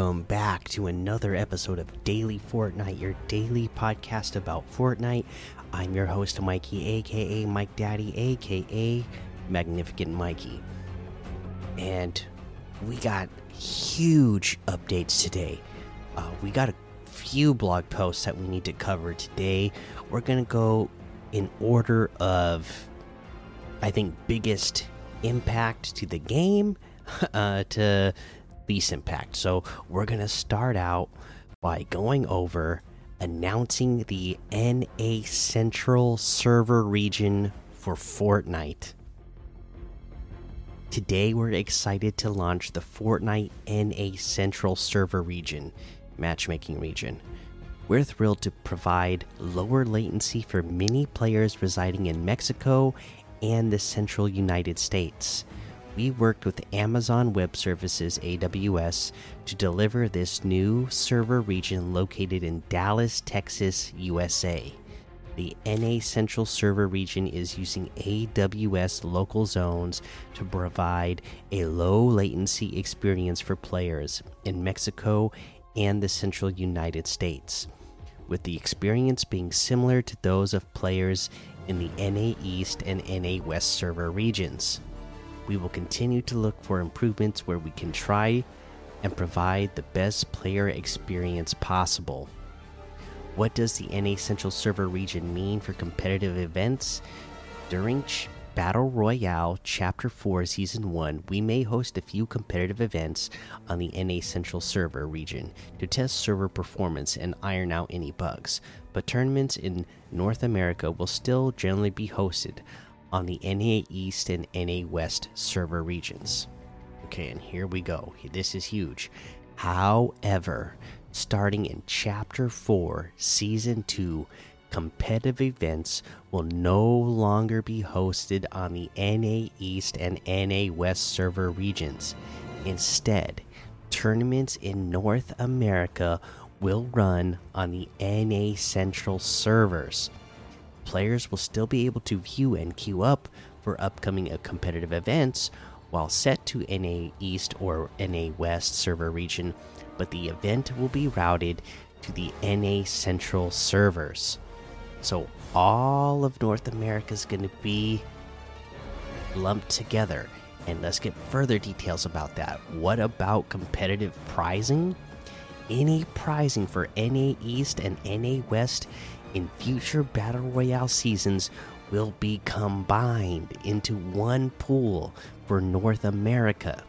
welcome back to another episode of Daily Fortnite, your daily podcast about Fortnite. I'm your host, Mikey, aka Mike Daddy, aka Magnificent Mikey. And we got huge updates today. Uh, we got a few blog posts that we need to cover today. We're going to go in order of, I think, biggest impact to the game uh, to impact. So we're going to start out by going over announcing the NA Central server region for Fortnite. Today, we're excited to launch the Fortnite NA Central server region, matchmaking region. We're thrilled to provide lower latency for many players residing in Mexico and the central United States. We worked with Amazon Web Services AWS to deliver this new server region located in Dallas, Texas, USA. The NA Central Server region is using AWS local zones to provide a low latency experience for players in Mexico and the central United States, with the experience being similar to those of players in the NA East and NA West server regions. We will continue to look for improvements where we can try and provide the best player experience possible. What does the NA Central Server region mean for competitive events? During Battle Royale Chapter 4 Season 1, we may host a few competitive events on the NA Central Server region to test server performance and iron out any bugs, but tournaments in North America will still generally be hosted on the NA East and NA West server regions. Okay, and here we go. This is huge. However, starting in Chapter 4, Season 2, competitive events will no longer be hosted on the NA East and NA West server regions. Instead, tournaments in North America will run on the NA Central servers. Players will still be able to view and queue up for upcoming uh, competitive events while set to NA East or NA West server region, but the event will be routed to the NA Central servers. So all of North America is going to be lumped together. And let's get further details about that. What about competitive prizing? Any prizing for NA East and NA West in future Battle Royale seasons will be combined into one pool for North America.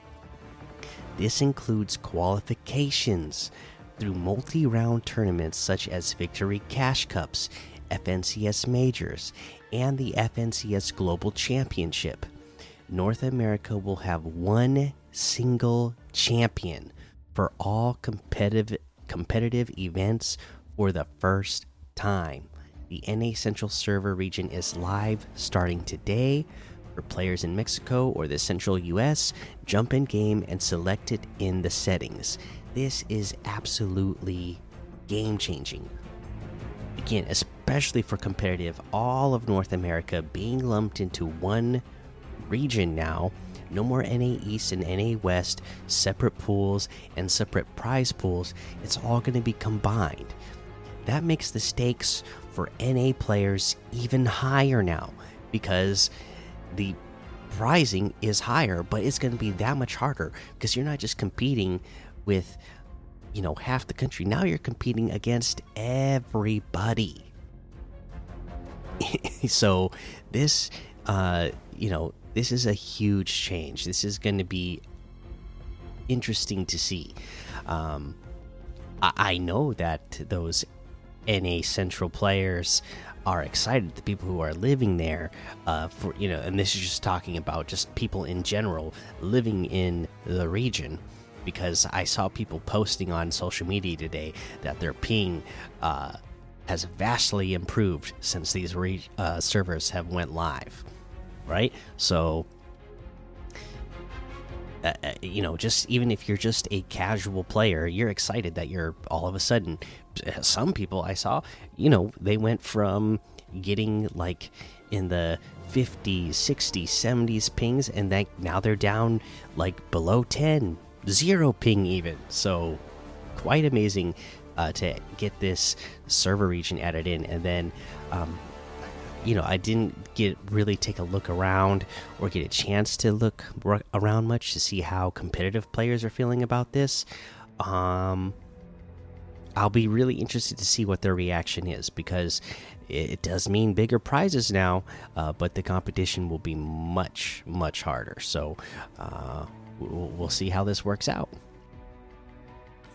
This includes qualifications through multi round tournaments such as Victory Cash Cups, FNCS Majors, and the FNCS Global Championship. North America will have one single champion for all competitive competitive events for the first time. The NA Central Server region is live starting today. For players in Mexico or the central US, jump in game and select it in the settings. This is absolutely game changing. Again, especially for competitive, all of North America being lumped into one region now. No more NA East and NA West, separate pools and separate prize pools. It's all going to be combined. That makes the stakes for NA players even higher now because the prizing is higher, but it's going to be that much harder because you're not just competing with, you know, half the country. Now you're competing against everybody. so this, uh, you know, this is a huge change. This is going to be interesting to see. Um, I, I know that those NA Central players are excited. The people who are living there, uh, for you know, and this is just talking about just people in general living in the region, because I saw people posting on social media today that their ping uh, has vastly improved since these uh, servers have went live, right? So. Uh, uh, you know, just even if you're just a casual player, you're excited that you're all of a sudden some people I saw, you know, they went from getting like in the 50s, 60s, 70s pings, and then now they're down like below 10, zero ping even. So quite amazing uh, to get this server region added in, and then. Um, you know, I didn't get really take a look around or get a chance to look around much to see how competitive players are feeling about this. Um, I'll be really interested to see what their reaction is because it does mean bigger prizes now, uh, but the competition will be much, much harder. So uh, we'll see how this works out.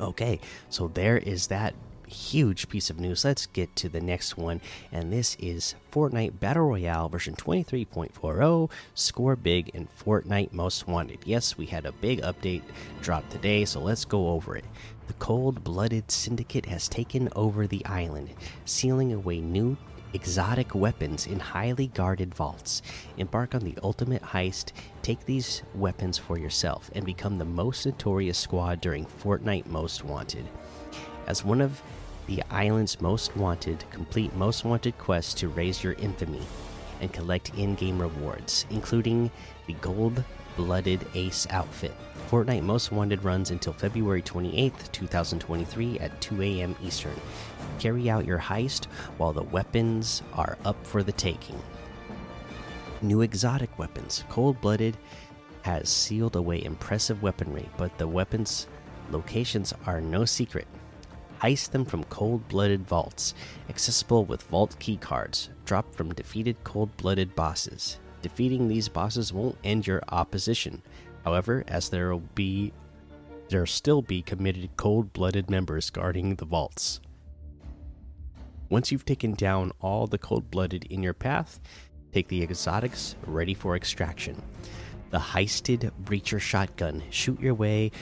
Okay, so there is that huge piece of news. Let's get to the next one, and this is Fortnite Battle Royale version 23.40. Score big in Fortnite Most Wanted. Yes, we had a big update drop today, so let's go over it. The cold blooded syndicate has taken over the island, sealing away new exotic weapons in highly guarded vaults. Embark on the ultimate heist, take these weapons for yourself, and become the most notorious squad during Fortnite Most Wanted. As one of the island's most wanted, complete most wanted quests to raise your infamy and collect in game rewards, including the gold blooded ace outfit. Fortnite Most Wanted runs until February 28th, 2023 at 2 a.m. Eastern. Carry out your heist while the weapons are up for the taking. New exotic weapons. Cold blooded has sealed away impressive weaponry, but the weapons' locations are no secret heist them from cold blooded vaults, accessible with vault key cards, dropped from defeated cold blooded bosses. Defeating these bosses won't end your opposition. However, as there will be there still be committed cold blooded members guarding the vaults. Once you've taken down all the cold blooded in your path, take the exotics ready for extraction. The heisted breacher shotgun. Shoot your way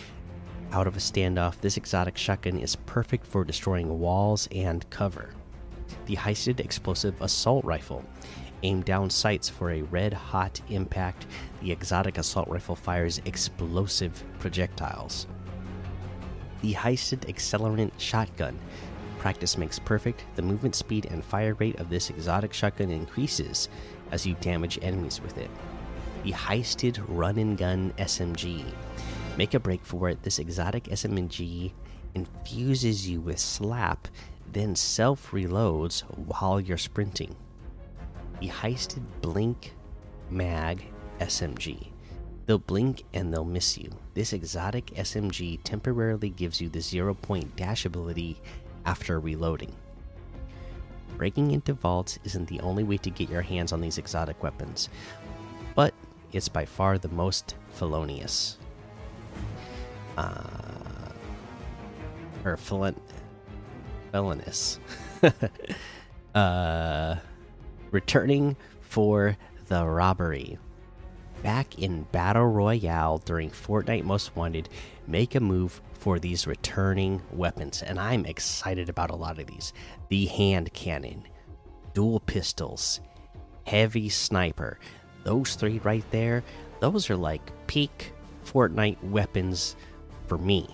out of a standoff, this exotic shotgun is perfect for destroying walls and cover. The heisted explosive assault rifle. Aim down sights for a red hot impact. The exotic assault rifle fires explosive projectiles. The heisted accelerant shotgun. Practice makes perfect. The movement speed and fire rate of this exotic shotgun increases as you damage enemies with it. The heisted run and gun SMG. Make a break for it. This exotic SMG infuses you with slap, then self reloads while you're sprinting. The heisted Blink Mag SMG. They'll blink and they'll miss you. This exotic SMG temporarily gives you the zero point dash ability after reloading. Breaking into vaults isn't the only way to get your hands on these exotic weapons, but it's by far the most felonious uh, or felon felonious. uh, returning for the robbery. Back in Battle Royale during Fortnite Most Wanted, make a move for these returning weapons. And I'm excited about a lot of these the hand cannon, dual pistols, heavy sniper. Those three right there, those are like peak Fortnite weapons for me.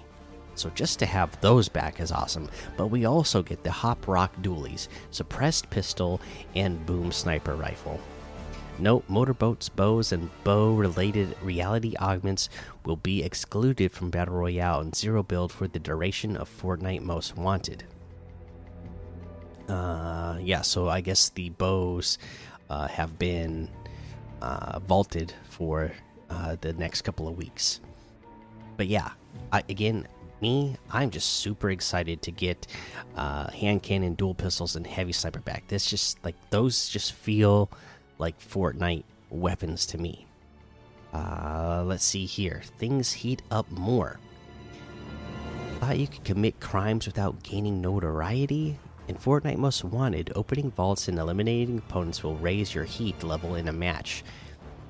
So just to have those back is awesome. But we also get the Hop Rock Dualies, Suppressed Pistol, and Boom Sniper Rifle. Note motorboats, bows, and bow related reality augments will be excluded from Battle Royale and Zero Build for the duration of Fortnite Most Wanted. Uh, yeah, so I guess the bows uh, have been uh, vaulted for uh, the next couple of weeks. But yeah, I, again, me, I'm just super excited to get uh, hand cannon, dual pistols, and heavy sniper back. This just like those just feel like Fortnite weapons to me. Uh, let's see here. Things heat up more. Thought you could commit crimes without gaining notoriety? In Fortnite Most Wanted, opening vaults and eliminating opponents will raise your heat level in a match,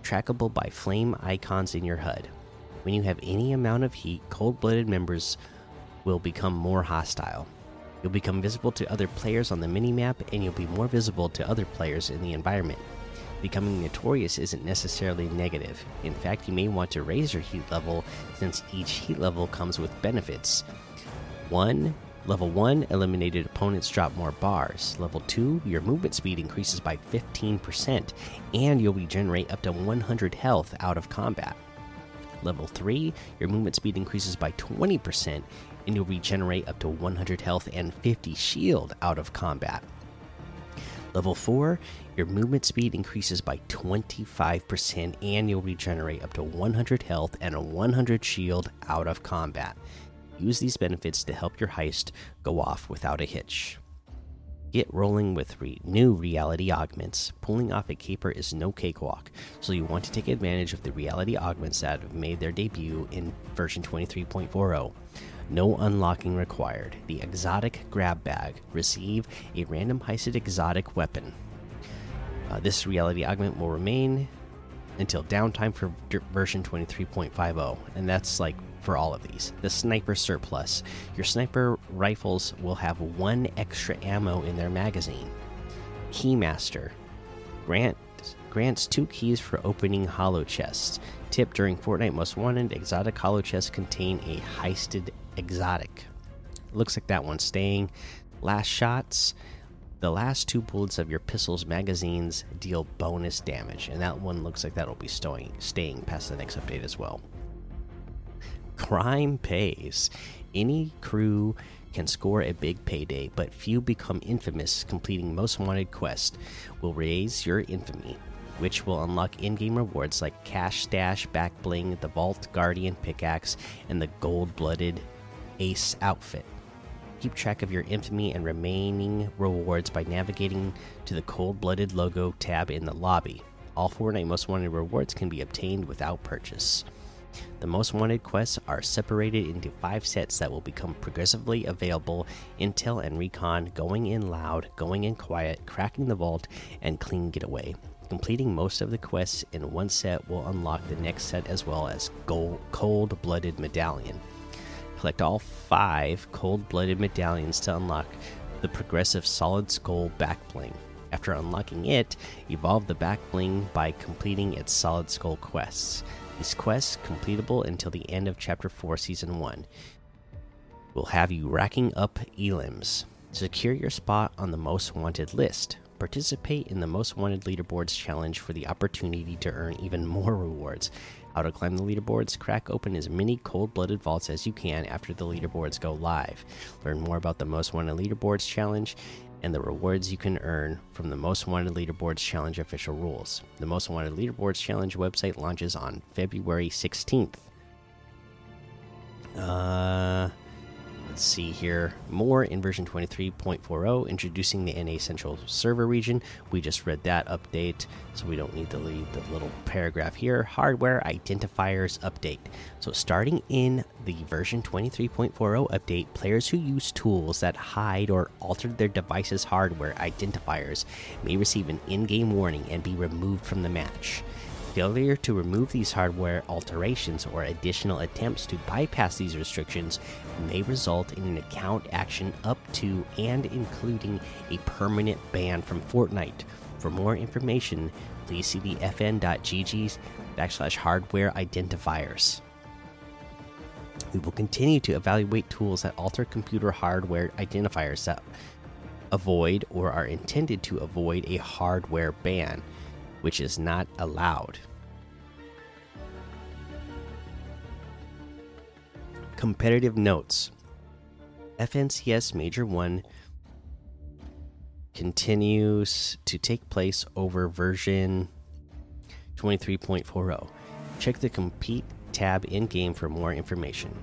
trackable by flame icons in your HUD. When you have any amount of heat, cold blooded members will become more hostile. You'll become visible to other players on the minimap, and you'll be more visible to other players in the environment. Becoming notorious isn't necessarily negative. In fact, you may want to raise your heat level since each heat level comes with benefits. 1. Level 1, eliminated opponents drop more bars. Level 2, your movement speed increases by 15%, and you'll regenerate up to 100 health out of combat. Level 3, your movement speed increases by 20%, and you'll regenerate up to 100 health and 50 shield out of combat. Level 4, your movement speed increases by 25%, and you'll regenerate up to 100 health and a 100 shield out of combat. Use these benefits to help your heist go off without a hitch. Get rolling with re new reality augments. Pulling off a caper is no cakewalk, so you want to take advantage of the reality augments that have made their debut in version 23.40. No unlocking required. The exotic grab bag. Receive a random heisted exotic weapon. Uh, this reality augment will remain until downtime for version 23.50, and that's like for all of these. The sniper surplus. Your sniper rifles will have one extra ammo in their magazine. Keymaster. Grant grants two keys for opening hollow chests. Tip during Fortnite Most Wanted, exotic hollow chests contain a heisted exotic. Looks like that one's staying. Last shots. The last two bullets of your pistol's magazines deal bonus damage, and that one looks like that'll be staying, past the next update as well. Crime pays. Any crew can score a big payday, but few become infamous. Completing most wanted quest will raise your infamy, which will unlock in-game rewards like cash stash, back bling, the vault guardian pickaxe, and the gold-blooded ace outfit. Keep track of your infamy and remaining rewards by navigating to the cold blooded logo tab in the lobby. All Fortnite Most Wanted rewards can be obtained without purchase. The most wanted quests are separated into five sets that will become progressively available Intel and Recon, Going in Loud, Going in Quiet, Cracking the Vault, and Clean Getaway. Completing most of the quests in one set will unlock the next set as well as Gold, Cold Blooded Medallion. Collect all five Cold Blooded Medallions to unlock the progressive Solid Skull back bling. After unlocking it, evolve the back bling by completing its Solid Skull quests. These quests, completable until the end of Chapter 4, Season 1, will have you racking up elims. Secure your spot on the Most Wanted list. Participate in the Most Wanted Leaderboards challenge for the opportunity to earn even more rewards. How to climb the leaderboards? Crack open as many cold blooded vaults as you can after the leaderboards go live. Learn more about the Most Wanted Leaderboards challenge and the rewards you can earn from the Most Wanted Leaderboards Challenge official rules. The Most Wanted Leaderboards Challenge website launches on February 16th. Uh, Let's see here. More in version 23.40, introducing the NA Central Server region. We just read that update, so we don't need to leave the little paragraph here. Hardware identifiers update. So, starting in the version 23.40 update, players who use tools that hide or alter their device's hardware identifiers may receive an in game warning and be removed from the match. Failure to remove these hardware alterations or additional attempts to bypass these restrictions may result in an account action up to and including a permanent ban from Fortnite. For more information, please see the fn.gg's backslash hardware identifiers. We will continue to evaluate tools that alter computer hardware identifiers that avoid or are intended to avoid a hardware ban which is not allowed. Competitive notes FNCS Major 1 continues to take place over version 23.40. Check the Compete tab in game for more information.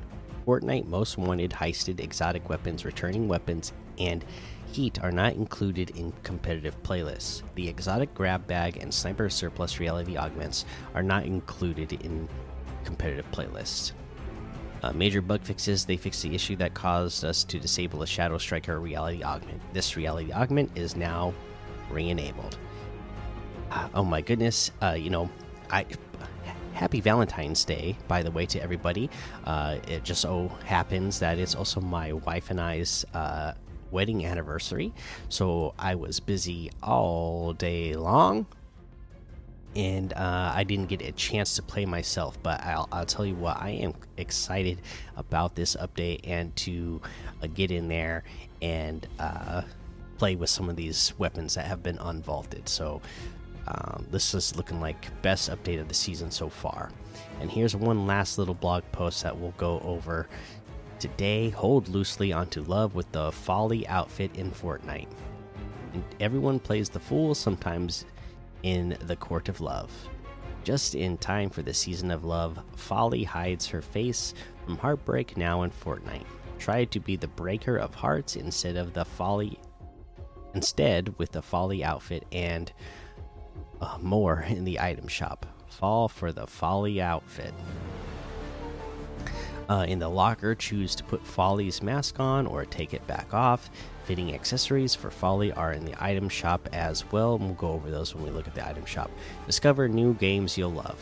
Fortnite Most Wanted heisted exotic weapons, returning weapons, and Heat are not included in competitive playlists. The exotic grab bag and sniper surplus reality augments are not included in competitive playlists. Uh, major bug fixes they fixed the issue that caused us to disable a Shadow Striker reality augment. This reality augment is now re enabled. Uh, oh my goodness, uh, you know, I. Happy Valentine's Day, by the way, to everybody. Uh, it just so happens that it's also my wife and I's uh, wedding anniversary. So I was busy all day long. And uh, I didn't get a chance to play myself, but I'll, I'll, tell you what, I am excited about this update and to uh, get in there and uh, play with some of these weapons that have been unvaulted. So Um, this is looking like best update of the season so far. And here's one last little blog post that we'll go over today. Hold loosely onto love with the Folly outfit in Fortnite. And everyone plays the fool sometimes in the court of love. Just in time for the season of love, Folly hides her face from heartbreak now in Fortnite. Try to be the breaker of hearts instead of the Folly. Instead, with the Folly outfit and uh, more in the item shop. Fall for the Folly outfit. Uh, in the locker, choose to put Folly's mask on or take it back off. Fitting accessories for Folly are in the item shop as well. We'll go over those when we look at the item shop. Discover new games you'll love.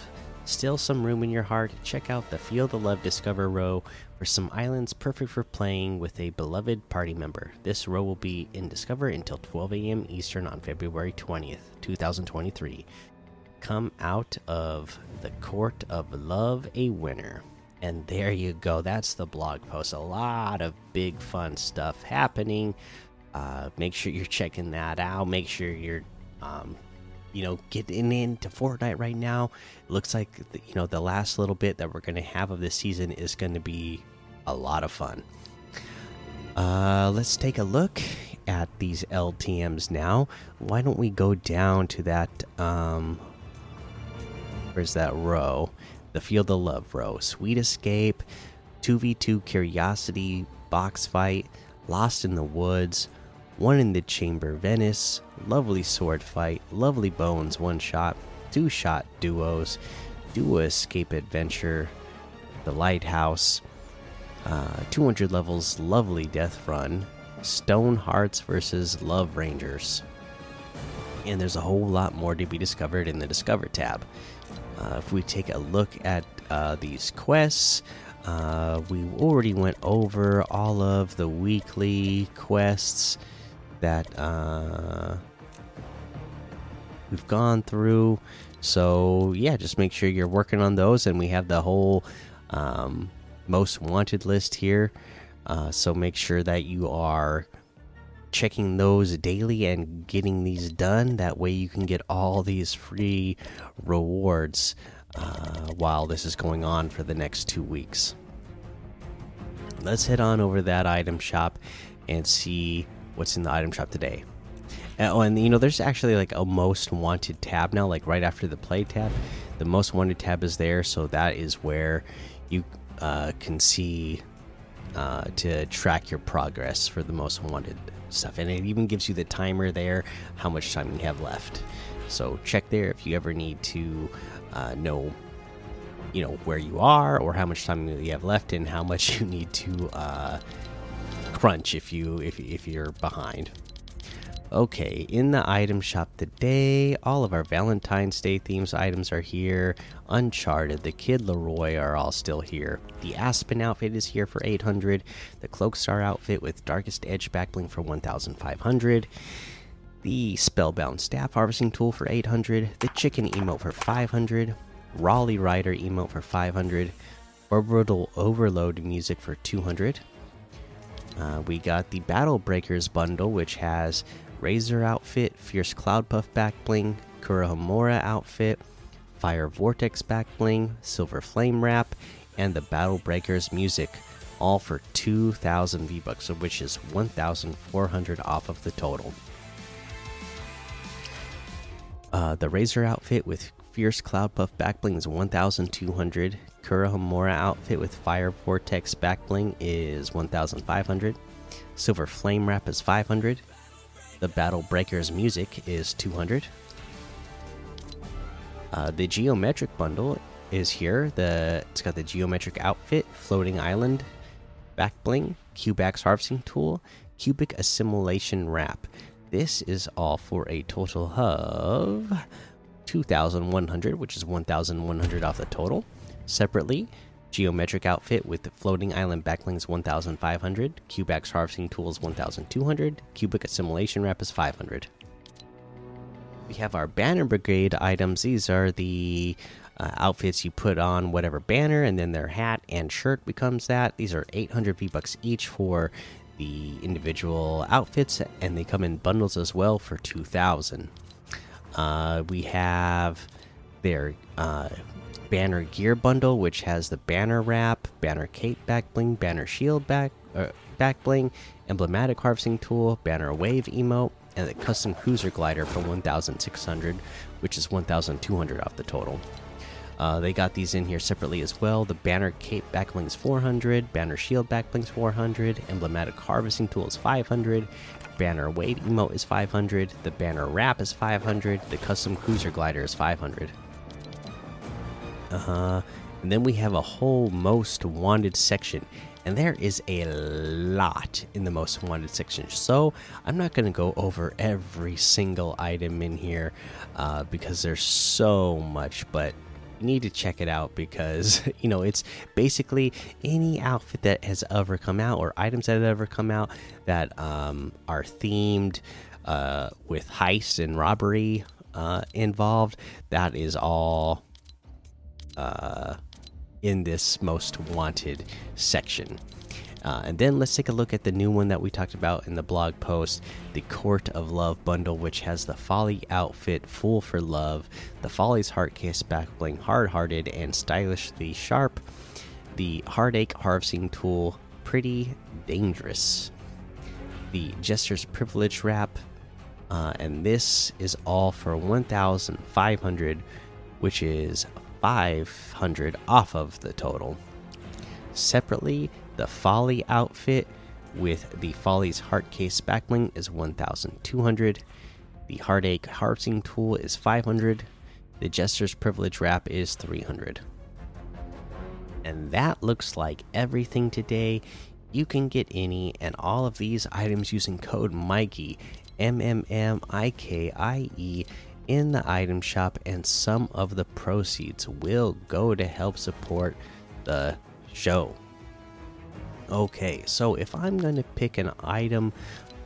Still some room in your heart? Check out the Feel the Love Discover row for some islands perfect for playing with a beloved party member. This row will be in Discover until 12 a.m. Eastern on February 20th, 2023. Come out of the court of love a winner. And there you go. That's the blog post. A lot of big fun stuff happening. Uh, make sure you're checking that out. Make sure you're, um, you know, getting into Fortnite right now. It looks like the, you know the last little bit that we're going to have of this season is going to be a lot of fun. Uh, let's take a look at these LTM's now. Why don't we go down to that? Um, where's that row? The Field of Love row, Sweet Escape, 2v2 Curiosity, Box Fight, Lost in the Woods, One in the Chamber Venice, Lovely Sword Fight, Lovely Bones One Shot, Two Shot Duos, Duo Escape Adventure, The Lighthouse, uh, 200 levels Lovely Death Run, Stone Hearts versus Love Rangers. And there's a whole lot more to be discovered in the Discover tab. Uh, if we take a look at uh, these quests, uh, we already went over all of the weekly quests that uh, we've gone through. So, yeah, just make sure you're working on those. And we have the whole um, most wanted list here. Uh, so, make sure that you are checking those daily and getting these done. That way, you can get all these free rewards uh, while this is going on for the next two weeks. Let's head on over that item shop and see what's in the item shop today. oh, and you know, there's actually like a most wanted tab now, like right after the play tab. The most wanted tab is there, so that is where you uh, can see uh, to track your progress for the most wanted stuff. And it even gives you the timer there, how much time you have left. So check there if you ever need to uh, know, you know, where you are or how much time you have left and how much you need to uh, crunch if you if if you're behind. Okay, in the item shop today, all of our Valentine's Day themes items are here. Uncharted, the Kid LAROI are all still here. The Aspen outfit is here for 800. The Cloakstar outfit with Darkest Edge backbling for 1500. The Spellbound Staff Harvesting Tool for 800. The Chicken emote for 500. Raleigh Rider emote for 500. Orbital Overload music for 200. Uh, we got the Battle Breakers bundle, which has Razor outfit, Fierce Cloud Puff back bling, Kurohomura outfit, Fire Vortex back bling, Silver Flame wrap, and the Battle Breakers music, all for 2,000 V Bucks, of which is 1,400 off of the total. Uh, the Razor outfit with Fierce Cloud Puff back bling is 1,200. Kurohomura outfit with Fire Vortex back bling is 1,500. Silver Flame wrap is 500. The Battle Breakers music is 200. Uh, the geometric bundle is here. The it's got the geometric outfit, floating island, back bling, Cubax harvesting tool, cubic assimilation wrap. This is all for a total of 2,100, which is 1,100 off the total. Separately, Geometric outfit with floating island backblings 1500, Cubax harvesting tools 1200, cubic assimilation wrap is 500. We have our banner brigade items. These are the uh, outfits you put on whatever banner, and then their hat and shirt becomes that. These are 800 V bucks each for the individual outfits, and they come in bundles as well for 2,000. Uh, we have their uh, banner gear bundle, which has the banner wrap, banner cape back bling, banner shield back uh, back bling, emblematic harvesting tool, banner wave emote, and the custom cruiser glider for 1,600, which is 1,200 off the total. Uh, they got these in here separately as well. The banner cape backblings 400, banner shield backblings 400, emblematic harvesting tool is 500, banner wave emote is 500, the banner wrap is 500, the custom cruiser glider is 500. Uh huh. And then we have a whole most wanted section, and there is a lot in the most wanted section. So I'm not going to go over every single item in here uh, because there's so much, but you need to check it out because you know it's basically any outfit that has ever come out or items that have ever come out that um, are themed uh, with heist and robbery uh, involved. That is all uh, in this most wanted section. Uh, and then let's take a look at the new one that we talked about in the blog post the Court of Love bundle, which has the Folly outfit, Fool for Love, the Folly's Heart Kiss, back bling, hard hearted and stylishly sharp, the Heartache Harvesting Tool, Pretty Dangerous, the Jester's Privilege wrap, uh, and this is all for 1,500, which is 500 off of the total. Separately, the Folly outfit with the Folly's Heart Case backbling is 1,200. The Heartache Harvesting Tool is 500. The Jester's Privilege Wrap is 300. And that looks like everything today. You can get any and all of these items using code Mikey, M M M I K I E, in the item shop, and some of the proceeds will go to help support the show. Okay, so if I'm going to pick an item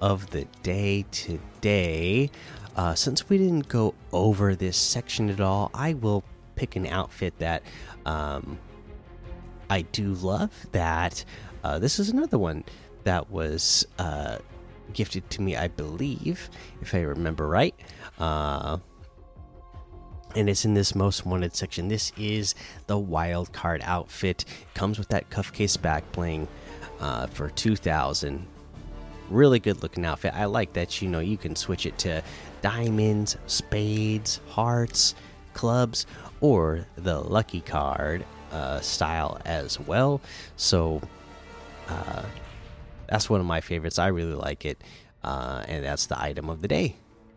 of the day today, uh, since we didn't go over this section at all, I will pick an outfit that um, I do love. That uh, this is another one that was uh, gifted to me, I believe, if I remember right. Uh, and it's in this most wanted section. This is the wild card outfit. Comes with that cuff case back bling uh, for 2000 really good looking outfit. I like that you know you can switch it to diamonds spades hearts clubs or the lucky card uh, style as well. So uh, that's one of my favorites. I really like it uh, and that's the item of the day